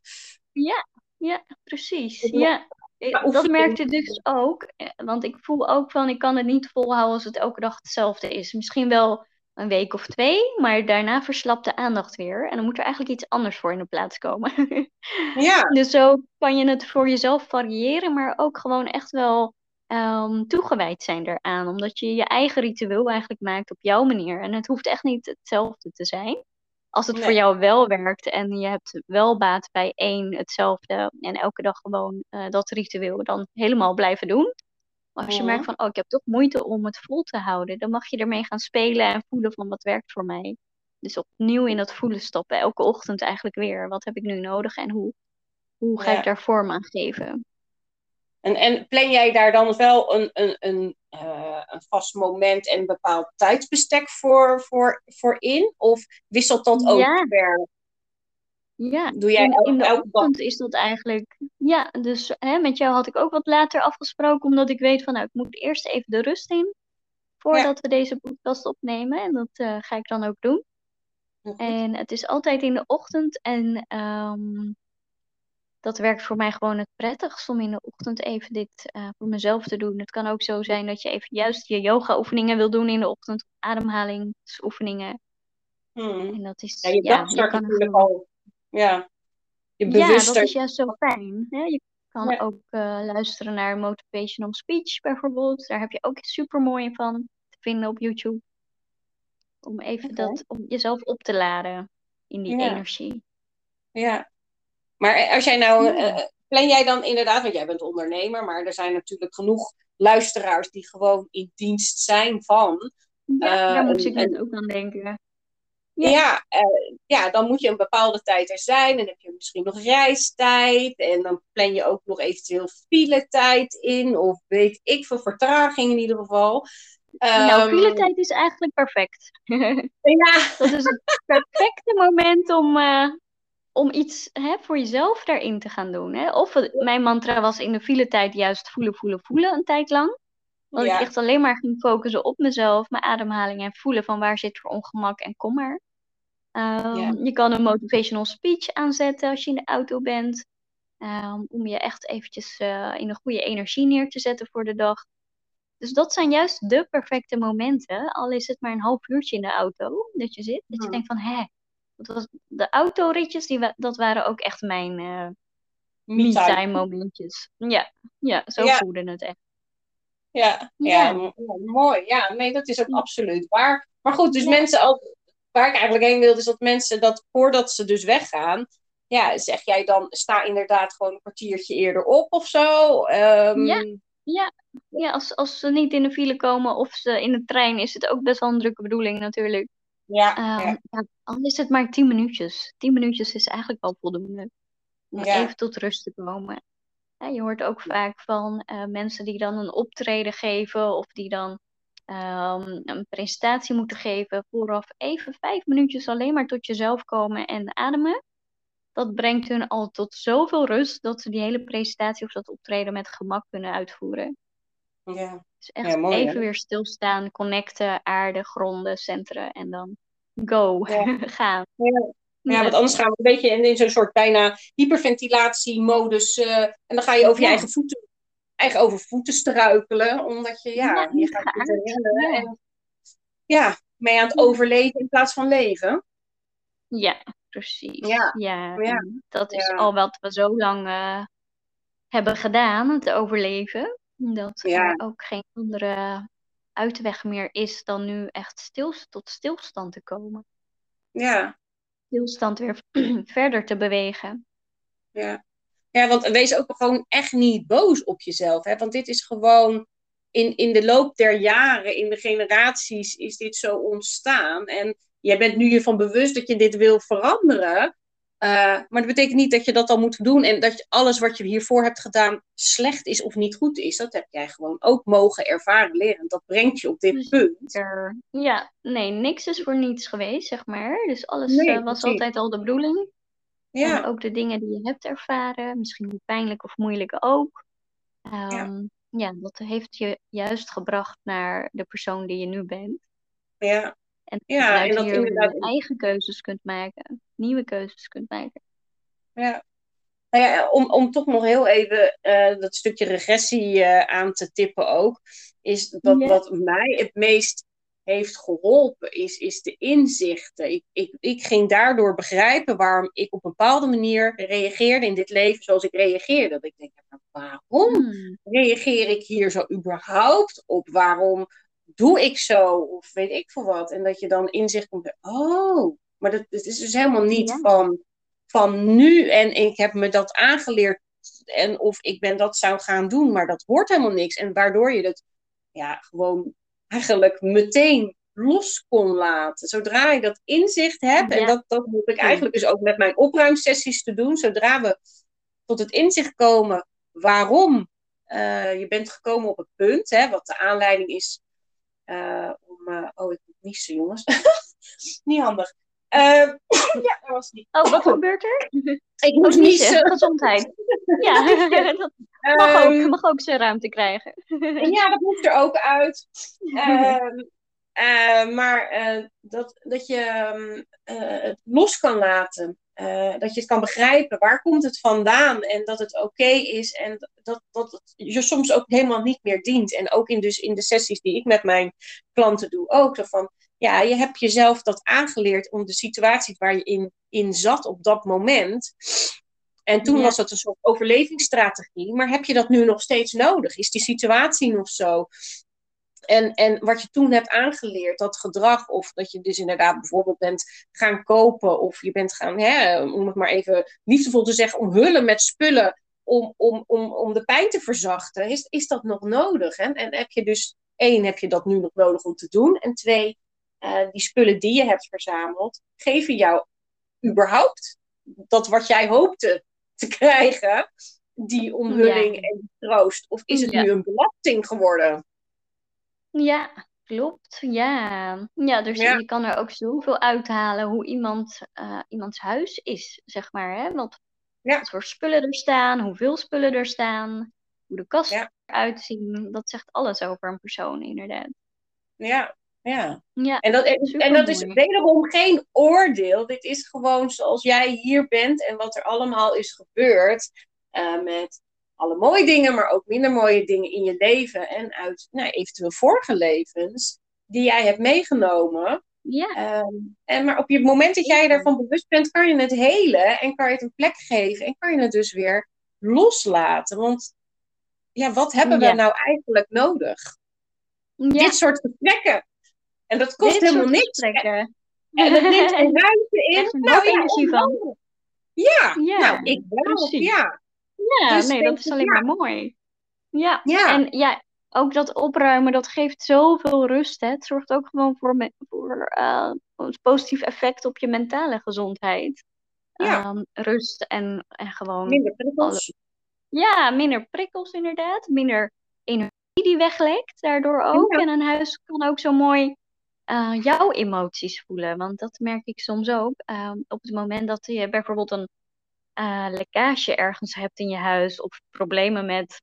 Ja, ja, precies. Ja, dat merkte dus ook. eh, Want ik voel ook van, ik kan het niet volhouden als het elke dag hetzelfde is. Misschien wel een week of twee, maar daarna verslapt de aandacht weer. En dan moet er eigenlijk iets anders voor in de plaats komen. Ja, Dus zo kan je het voor jezelf variëren, maar ook gewoon echt wel ehm, toegewijd zijn daaraan. Omdat je je eigen ritueel eigenlijk maakt op jouw manier. En het hoeft echt niet hetzelfde te zijn. Als het voor jou wel werkt en je hebt wel baat bij één hetzelfde en elke dag gewoon eh, dat ritueel dan helemaal blijven doen. Maar als je merkt Mhm. van, oh, ik heb toch moeite om het vol te houden, dan mag je ermee gaan spelen en voelen van wat werkt voor mij. Dus opnieuw in dat voelen stappen, elke ochtend eigenlijk weer. Wat heb ik nu nodig en hoe, hoe ga ik daar vorm aan geven? En, en plan jij daar dan wel een, een, een, eh, een vast moment en een bepaald tijdsbestek voor, voor, voor in? Of wisselt dat ook Ja, per... ja. Doe jij In, de elke dag? ochtend is dat eigenlijk. Ja, dus hè, met jou had ik ook wat later afgesproken, omdat ik weet van, nou, ik moet eerst even de rust in Ja, voordat we deze podcast opnemen. En dat eh, ga ik dan ook doen. En het is altijd in de ochtend. En ehm, dat werkt voor mij gewoon het prettigst om in de ochtend even dit eh, voor mezelf te doen. Het kan ook zo zijn dat je even juist je yoga-oefeningen wil doen in de ochtend, ademhalingsoefeningen. Hmm. En dat is, Ja, je ja, dag start natuurlijk gewoon. al... Ja, je Ja, dat bewuster... is juist zo fijn. Hè? Je kan Ja, ook eh, luisteren naar motivational speech bijvoorbeeld. Daar heb je ook super mooi van te vinden op YouTube. Om even dat, om jezelf op te laden in die Ja, energie. ja. Maar als jij nou... Ja. eh, plan jij dan inderdaad, want jij bent ondernemer, maar er zijn natuurlijk genoeg luisteraars die gewoon in dienst zijn van Ja, eh, daar moest een, ik net ook aan denken. ja, eh, ja, dan moet je een bepaalde tijd er zijn. En heb je misschien nog reistijd. En dan plan je ook nog eventueel file-tijd in. Of weet ik veel, vertraging in ieder geval. nou, um, file-tijd is eigenlijk perfect. ja. Dat is het perfecte moment om, uh, om iets hè, voor jezelf daarin te gaan doen. Hè? Of mijn mantra was in de file-tijd juist voelen, voelen, voelen een tijd lang. Want ik echt alleen maar ging focussen op mezelf, mijn ademhaling en voelen van waar zit er ongemak en kommer. Um, Je kan een motivational speech aanzetten als je in de auto bent. Um, om je echt eventjes uh, in een goede energie neer te zetten voor de dag. Dus dat zijn juist de perfecte momenten. Al is het maar een half uurtje in de auto dat je zit. Dat je denkt van, hè, was, de autoritjes, die, dat waren ook echt mijn uh, me-time momentjes. Ja, ja zo ja. voelde het echt. Ja, ja. ja, mooi. Ja, nee, dat is ook absoluut waar. Maar goed, dus mensen, al, waar ik eigenlijk heen wilde, is dat mensen dat voordat ze dus weggaan, ja, zeg jij dan, sta inderdaad gewoon een kwartiertje eerder op of zo? Um, ja, ja. ja als, als ze niet in de file komen of ze in de trein, is het ook best wel een drukke bedoeling natuurlijk. Ja, um, ja. al is het maar tien minuutjes. Tien minuutjes is eigenlijk wel voldoende om ja. even tot rust te komen. Ja, je hoort ook vaak van uh, mensen die dan een optreden geven of die dan um, een presentatie moeten geven. Vooraf even vijf minuutjes alleen maar tot jezelf komen en ademen. Dat brengt hun al tot zoveel rust dat ze die hele presentatie of dat optreden met gemak kunnen uitvoeren. Ja. Dus echt ja, mooi, even hè? weer stilstaan, connecten, aarde, gronden, centeren en dan go, ja. gaan. Ja. Ja, want anders gaan we een beetje in, in zo'n soort bijna hyperventilatiemodus. Uh, en dan ga je over je eigen voeten, eigen over voeten struikelen. Omdat je, ja, ja je gaat rennen. En ja, mee aan het overleven in plaats van leven. Ja, precies. Ja, ja, dat is al wat we zo lang uh, hebben gedaan, het overleven. Dat er ook geen andere uitweg meer is dan nu echt stil, tot stilstand te komen. Ja, stilstand weer verder te bewegen. Ja. ja, want wees ook gewoon echt niet boos op jezelf. Hè? Want dit is gewoon in, in de loop der jaren, in de generaties, is dit zo ontstaan. En jij bent nu je van bewust dat je dit wil veranderen. Uh, maar dat betekent niet dat je dat al moet doen en dat je alles wat je hiervoor hebt gedaan slecht is of niet goed is. Dat heb jij gewoon ook mogen ervaren leren. Dat brengt je op dit punt. Ja, nee, niks is voor niets geweest, zeg maar. Dus alles nee, uh, was altijd al de bedoeling. Ja. En ook de dingen die je hebt ervaren, misschien pijnlijk of moeilijk ook. Um, ja. ja, dat heeft je juist gebracht naar de persoon die je nu bent. Ja. En, ja, en dat je inderdaad... eigen keuzes kunt maken, nieuwe keuzes kunt maken. Ja, nou ja, om, om toch nog heel even uh, dat stukje regressie uh, aan te tippen ook, is dat ja. wat mij het meest heeft geholpen, is, is de inzichten. Ik, ik, ik ging daardoor begrijpen waarom ik op een bepaalde manier reageerde in dit leven zoals ik reageerde. Dat ik denk, waarom hmm. reageer ik hier zo überhaupt op? Waarom doe ik zo? Of weet ik veel wat. En dat je dan inzicht komt, oh, maar dat, dat is dus helemaal niet ja. van, van nu. En ik heb me dat aangeleerd. En of ik ben dat zou gaan doen, maar dat hoort helemaal niks. En waardoor je het ja, gewoon eigenlijk meteen los kon laten. Zodra je dat inzicht hebt, ja. en dat, dat moet ik eigenlijk dus ook met mijn opruimsessies te doen, zodra we tot het inzicht komen waarom uh, je bent gekomen op het punt, hè, wat de aanleiding is uh, om. Uh, oh, ik moet niezen, jongens. niet handig. Uh, ja, dat was niet. Oh, wat gebeurt er? Ik moest oh, niezen. Gezondheid. Ja, dat mag ook, mag ook zijn ruimte krijgen. ja, dat moet er ook uit. Uh, maar uh, dat, dat je uh, het los kan laten. dat je het kan begrijpen. Waar komt het vandaan? En dat het oké okay is. En dat, dat het je soms ook helemaal niet meer dient. En ook in, dus in de sessies die ik met mijn klanten doe. Ook zo van, ja, je hebt jezelf dat aangeleerd om de situatie waar je in, in zat op dat moment. En toen ja. was dat een soort overlevingsstrategie. Maar heb je dat nu nog steeds nodig? Is die situatie nog zo? En, en wat je toen hebt aangeleerd, dat gedrag, of dat je dus inderdaad bijvoorbeeld bent gaan kopen, of je bent gaan, hè, om het maar even liefdevol te zeggen, omhullen met spullen om, om, om, om de pijn te verzachten, is, is dat nog nodig? Hè? En heb je dus, één, heb je dat nu nog nodig om te doen? En twee, eh, die spullen die je hebt verzameld, geven jou überhaupt dat wat jij hoopte te krijgen, die omhulling en troost? Of is het nu een belasting geworden? Ja, klopt. Ja, ja dus je kan er ook zoveel uithalen hoe iemand, uh, iemands huis is, zeg maar. Hè? Want ja. wat voor spullen er staan, hoeveel spullen er staan, hoe de kast eruit zien, dat zegt alles over een persoon, inderdaad. Ja, ja. ja en, dat, en dat is wederom geen oordeel. Dit is gewoon zoals jij hier bent en wat er allemaal is gebeurd. Uh, met alle mooie dingen, maar ook minder mooie dingen in je leven. En uit nou, eventueel vorige levens die jij hebt meegenomen. Ja. Um, en, maar op het moment dat jij je daarvan bewust bent, kan je het helen en kan je het een plek geven en kan je het dus weer loslaten. Want ja, wat hebben we nou eigenlijk nodig? Ja. Dit soort gesprekken. En dat kost helemaal niks. En, en het neemt een ruimte in. Nou, ja, energie van. Ja, ja, nou, ik wel. Ja. Ja, dus nee, dat is alleen maar mooi. Ja. ja, en ja, ook dat opruimen, dat geeft zoveel rust. Hè. Het zorgt ook gewoon voor, voor uh, een positief effect op je mentale gezondheid. Ja. Um, rust en, en gewoon... Minder prikkels. Ja, minder prikkels inderdaad. Minder energie die weglekt daardoor ook. En een huis kan ook zo mooi uh, jouw emoties voelen. Want dat merk ik soms ook. Uh, op het moment dat je bijvoorbeeld een uh, lekkage ergens hebt in je huis. Of problemen met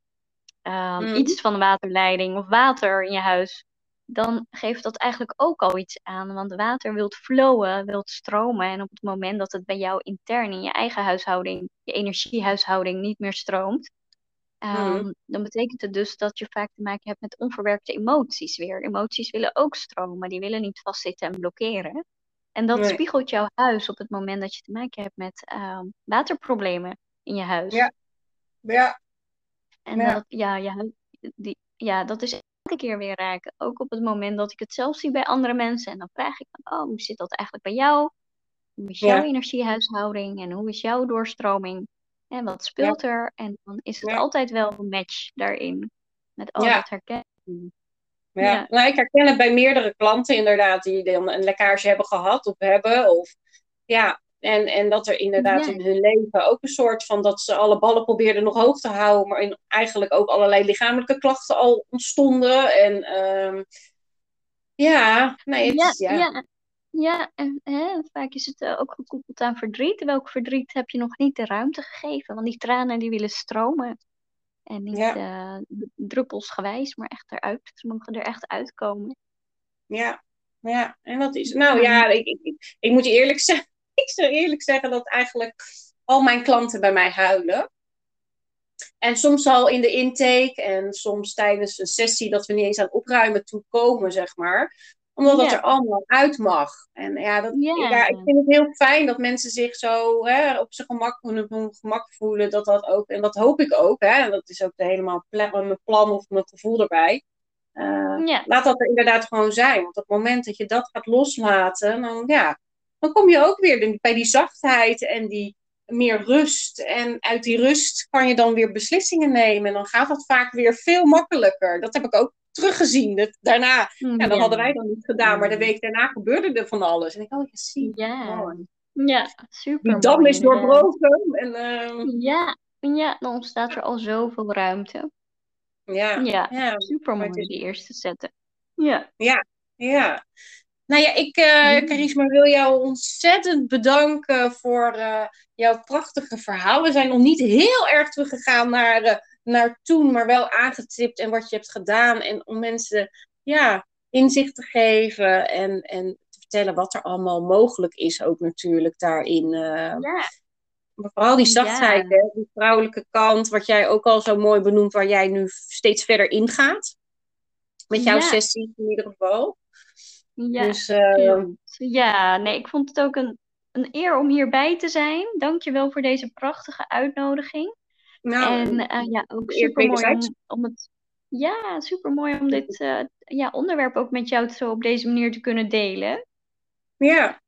mm. iets van de waterleiding of water in je huis. Dan geeft dat eigenlijk ook al iets aan. Want water wilt flowen, wilt stromen. En op het moment dat het bij jou intern in je eigen huishouding, je energiehuishouding niet meer stroomt. Um, Dan betekent het dus dat je vaak te maken hebt met onverwerkte emoties weer. Emoties willen ook stromen, die willen niet vastzitten en blokkeren. En dat spiegelt jouw huis op het moment dat je te maken hebt met um, waterproblemen in je huis. Ja. Ja. En ja. Dat, ja, ja, die, ja, dat is elke keer weer raken. Ook op het moment dat ik het zelf zie bij andere mensen. En dan vraag ik van, oh, hoe zit dat eigenlijk bij jou? Hoe is jouw energiehuishouding en hoe is jouw doorstroming? En wat speelt er? En dan is het altijd wel een match daarin. Met al dat herkennen. Ja. Nou, ik herken het bij meerdere klanten inderdaad die dan een lekkage hebben gehad of hebben. Of, ja, en, en dat er inderdaad in hun leven ook een soort van dat ze alle ballen probeerden nog hoog te houden, maar in, eigenlijk ook allerlei lichamelijke klachten al ontstonden. En um, ja, nee, het ja, is, ja. ja. Ja, en hè, vaak is het eh, ook gekoppeld aan verdriet. Welk verdriet heb je nog niet de ruimte gegeven? Want die tranen die willen stromen. En niet ja. uh, druppelsgewijs, maar echt eruit. Ze mogen er echt uitkomen. Ja, ja. En dat is... Nou ja, ik, ik, ik moet je eerlijk zeggen... Ik zou eerlijk zeggen dat eigenlijk al mijn klanten bij mij huilen. En soms al in de intake en soms tijdens een sessie dat we niet eens aan opruimen toe komen, zeg maar omdat dat er allemaal uit mag. En ja, dat, ja. ik vind het heel fijn dat mensen zich zo hè, op zijn gemak, hun gemak voelen. Dat dat ook, en dat hoop ik ook. Hè, en dat is ook helemaal mijn plan of mijn gevoel erbij. Uh, Laat dat er inderdaad gewoon zijn. Want op het moment dat je dat gaat loslaten, dan, ja, dan kom je ook weer bij die zachtheid en die meer rust. En uit die rust kan je dan weer beslissingen nemen. En dan gaat dat vaak weer veel makkelijker. Dat heb ik ook teruggezien. Dat, daarna, ja, dat hadden wij dan niet gedaan, maar de week daarna gebeurde er van alles. En ik had oh, gezien. Ja. ja, super. Die dam is doorbroken. En, uh... ja. ja, dan ontstaat er al zoveel ruimte. Ja, ja, ja. super mooi die eerste zetten. Ja. Ja, ja. Nou ja, ik, uh, wil jou ontzettend bedanken voor uh, jouw prachtige verhaal. We zijn nog niet heel erg teruggegaan naar uh, naar toen, maar wel aangetipt en wat je hebt gedaan. En om mensen ja, inzicht te geven en, en te vertellen wat er allemaal mogelijk is, ook natuurlijk daarin. Uh, ja. Maar vooral die zachtheid, hè, die vrouwelijke kant, wat jij ook al zo mooi benoemt, waar jij nu steeds verder ingaat. Met jouw sessie in ieder geval. Ja, dus, uh, ja, nee, ik vond het ook een, een eer om hierbij te zijn. Dank je wel voor deze prachtige uitnodiging. Nou, en uh, ja, ook super mooi om, om, het. Ja, super mooi om dit uh, ja, onderwerp ook met jou zo op deze manier te kunnen delen. Ja.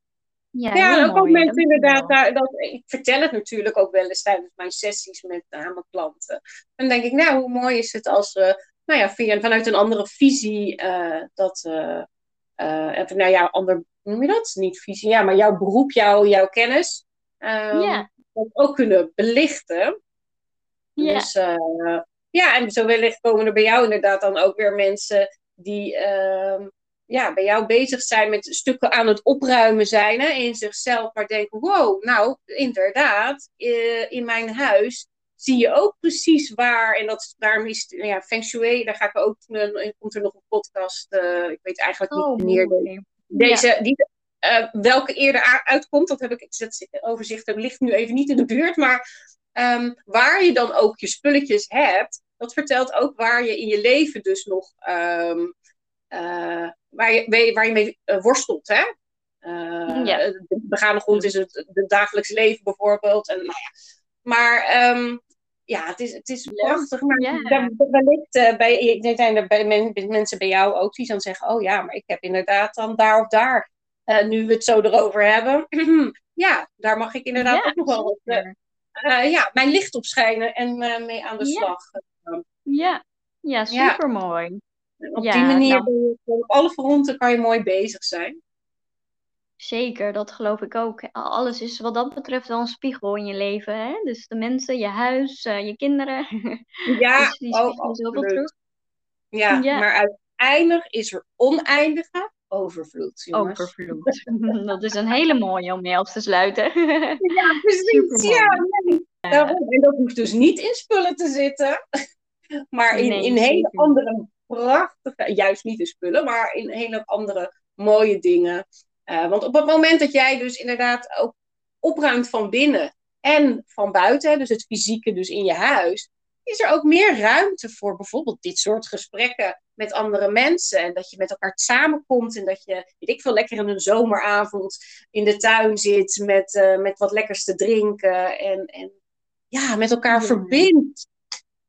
Ja, ja ook, mensen inderdaad, daar, dat, ik vertel het natuurlijk ook wel eens tijdens mijn sessies met uh, mijn klanten. Dan denk ik, nou, hoe mooi is het als we, nou ja, via, vanuit een andere visie dat uh, nou ja, ander, noem je dat? Niet visie, ja, maar jouw beroep, jouw, jouw kennis. Um, ja. ook kunnen belichten. Ja. Dus uh, ja, en zo wellicht komen er bij jou inderdaad dan ook weer mensen die uh, ja, bij jou bezig zijn met stukken aan het opruimen zijn hè, in zichzelf, maar denken: wow, nou inderdaad, uh, in mijn huis zie je ook precies waar. En dat, daarom is ja, Feng Shui, daar ga ik ook, uh, komt er nog een podcast, uh, ik weet eigenlijk niet oh, wanneer de, deze, ja. die, welke eerder uitkomt, dat heb ik, het overzicht dat ligt nu even niet in de buurt, maar um, waar je dan ook je spulletjes hebt, dat vertelt ook waar je in je leven dus nog, um, uh, waar, je, waar je mee uh, worstelt, hè? Uh, ja. De begane grond is het, het dagelijks leven bijvoorbeeld. En, nou ja. Maar um, ja, het is, het is prachtig. Maar ja. wellicht bij, ik denk bij mensen bij jou ook die dan zeggen: Oh ja, maar ik heb inderdaad dan daar of daar uh, nu we het zo erover hebben. ja, daar mag ik inderdaad ook nog wel uh, ja, mijn licht op schijnen en uh, mee aan de slag. Ja, ja super mooi. Op die manier, nou... op alle fronten kan je mooi bezig zijn. Zeker, dat geloof ik ook. Alles is wat dat betreft wel een spiegel in je leven. Hè? Dus de mensen, je huis, je kinderen. Ja, dus die oh, terug. Ja, ja, maar uiteindelijk is er oneindige overvloed. Jongens. Overvloed. dat is een hele mooie om mee af te sluiten. ja, precies. Ja, nee. En dat hoeft dus niet in spullen te zitten, maar in, in hele andere prachtige, juist niet in spullen, maar in hele andere mooie dingen. Uh, want op het moment dat jij dus inderdaad ook opruimt van binnen en van buiten, dus het fysieke dus in je huis, is er ook meer ruimte voor bijvoorbeeld dit soort gesprekken met andere mensen. En dat je met elkaar samenkomt en dat je, weet ik veel, lekker in een zomeravond in de tuin zit met, uh, met wat lekkers te drinken en, en ja, met elkaar ja. verbindt.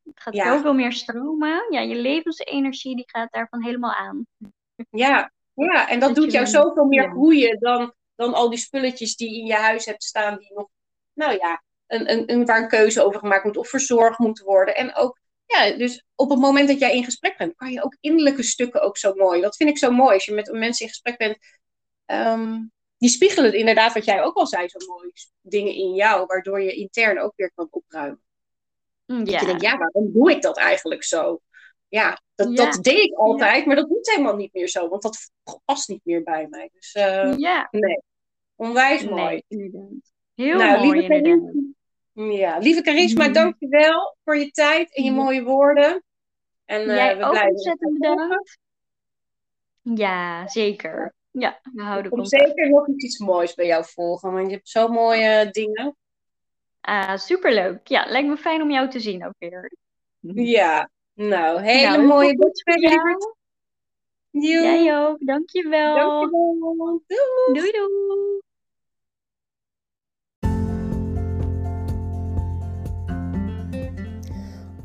Het gaat ja. zoveel meer stromen. Ja, je levensenergie die gaat daarvan helemaal aan. Ja, ja en dat, dat doet jou zoveel meer groeien dan, dan al die spulletjes die in je huis hebt staan die nog, nou ja, een, een, waar een keuze over gemaakt moet of verzorgd moet worden. En ook, ja, dus op het moment dat jij in gesprek bent, kan je ook innerlijke stukken ook zo mooi. Dat vind ik zo mooi. Als je met mensen in gesprek bent, um, die spiegelen inderdaad, wat jij ook al zei, zo mooi. Dingen in jou, waardoor je intern ook weer kan opruimen. Ja. Mm, dat je denkt, ja, waarom doe ik dat eigenlijk zo? Ja, dat, dat deed ik altijd, maar dat moet helemaal niet meer zo, want dat past niet meer bij mij. Dus uh, ja. nee, onwijs mooi. Nee, Heel nou, mooi lieve inderdaad. Ja, lieve Charisma, mm. dankjewel voor je tijd en je mooie woorden. En, uh, Jij we ook ontzettend bedankt. Ja, zeker. Ja, we houden Kom zeker nog iets moois bij jou volgen, want je hebt zo mooie dingen. Ah, superleuk. Ja, lijkt me fijn om jou te zien ook weer. Ja, nou, hele nou, mooie boodschap. Jij ook, dankjewel. Dankjewel. Doei. Doei doei.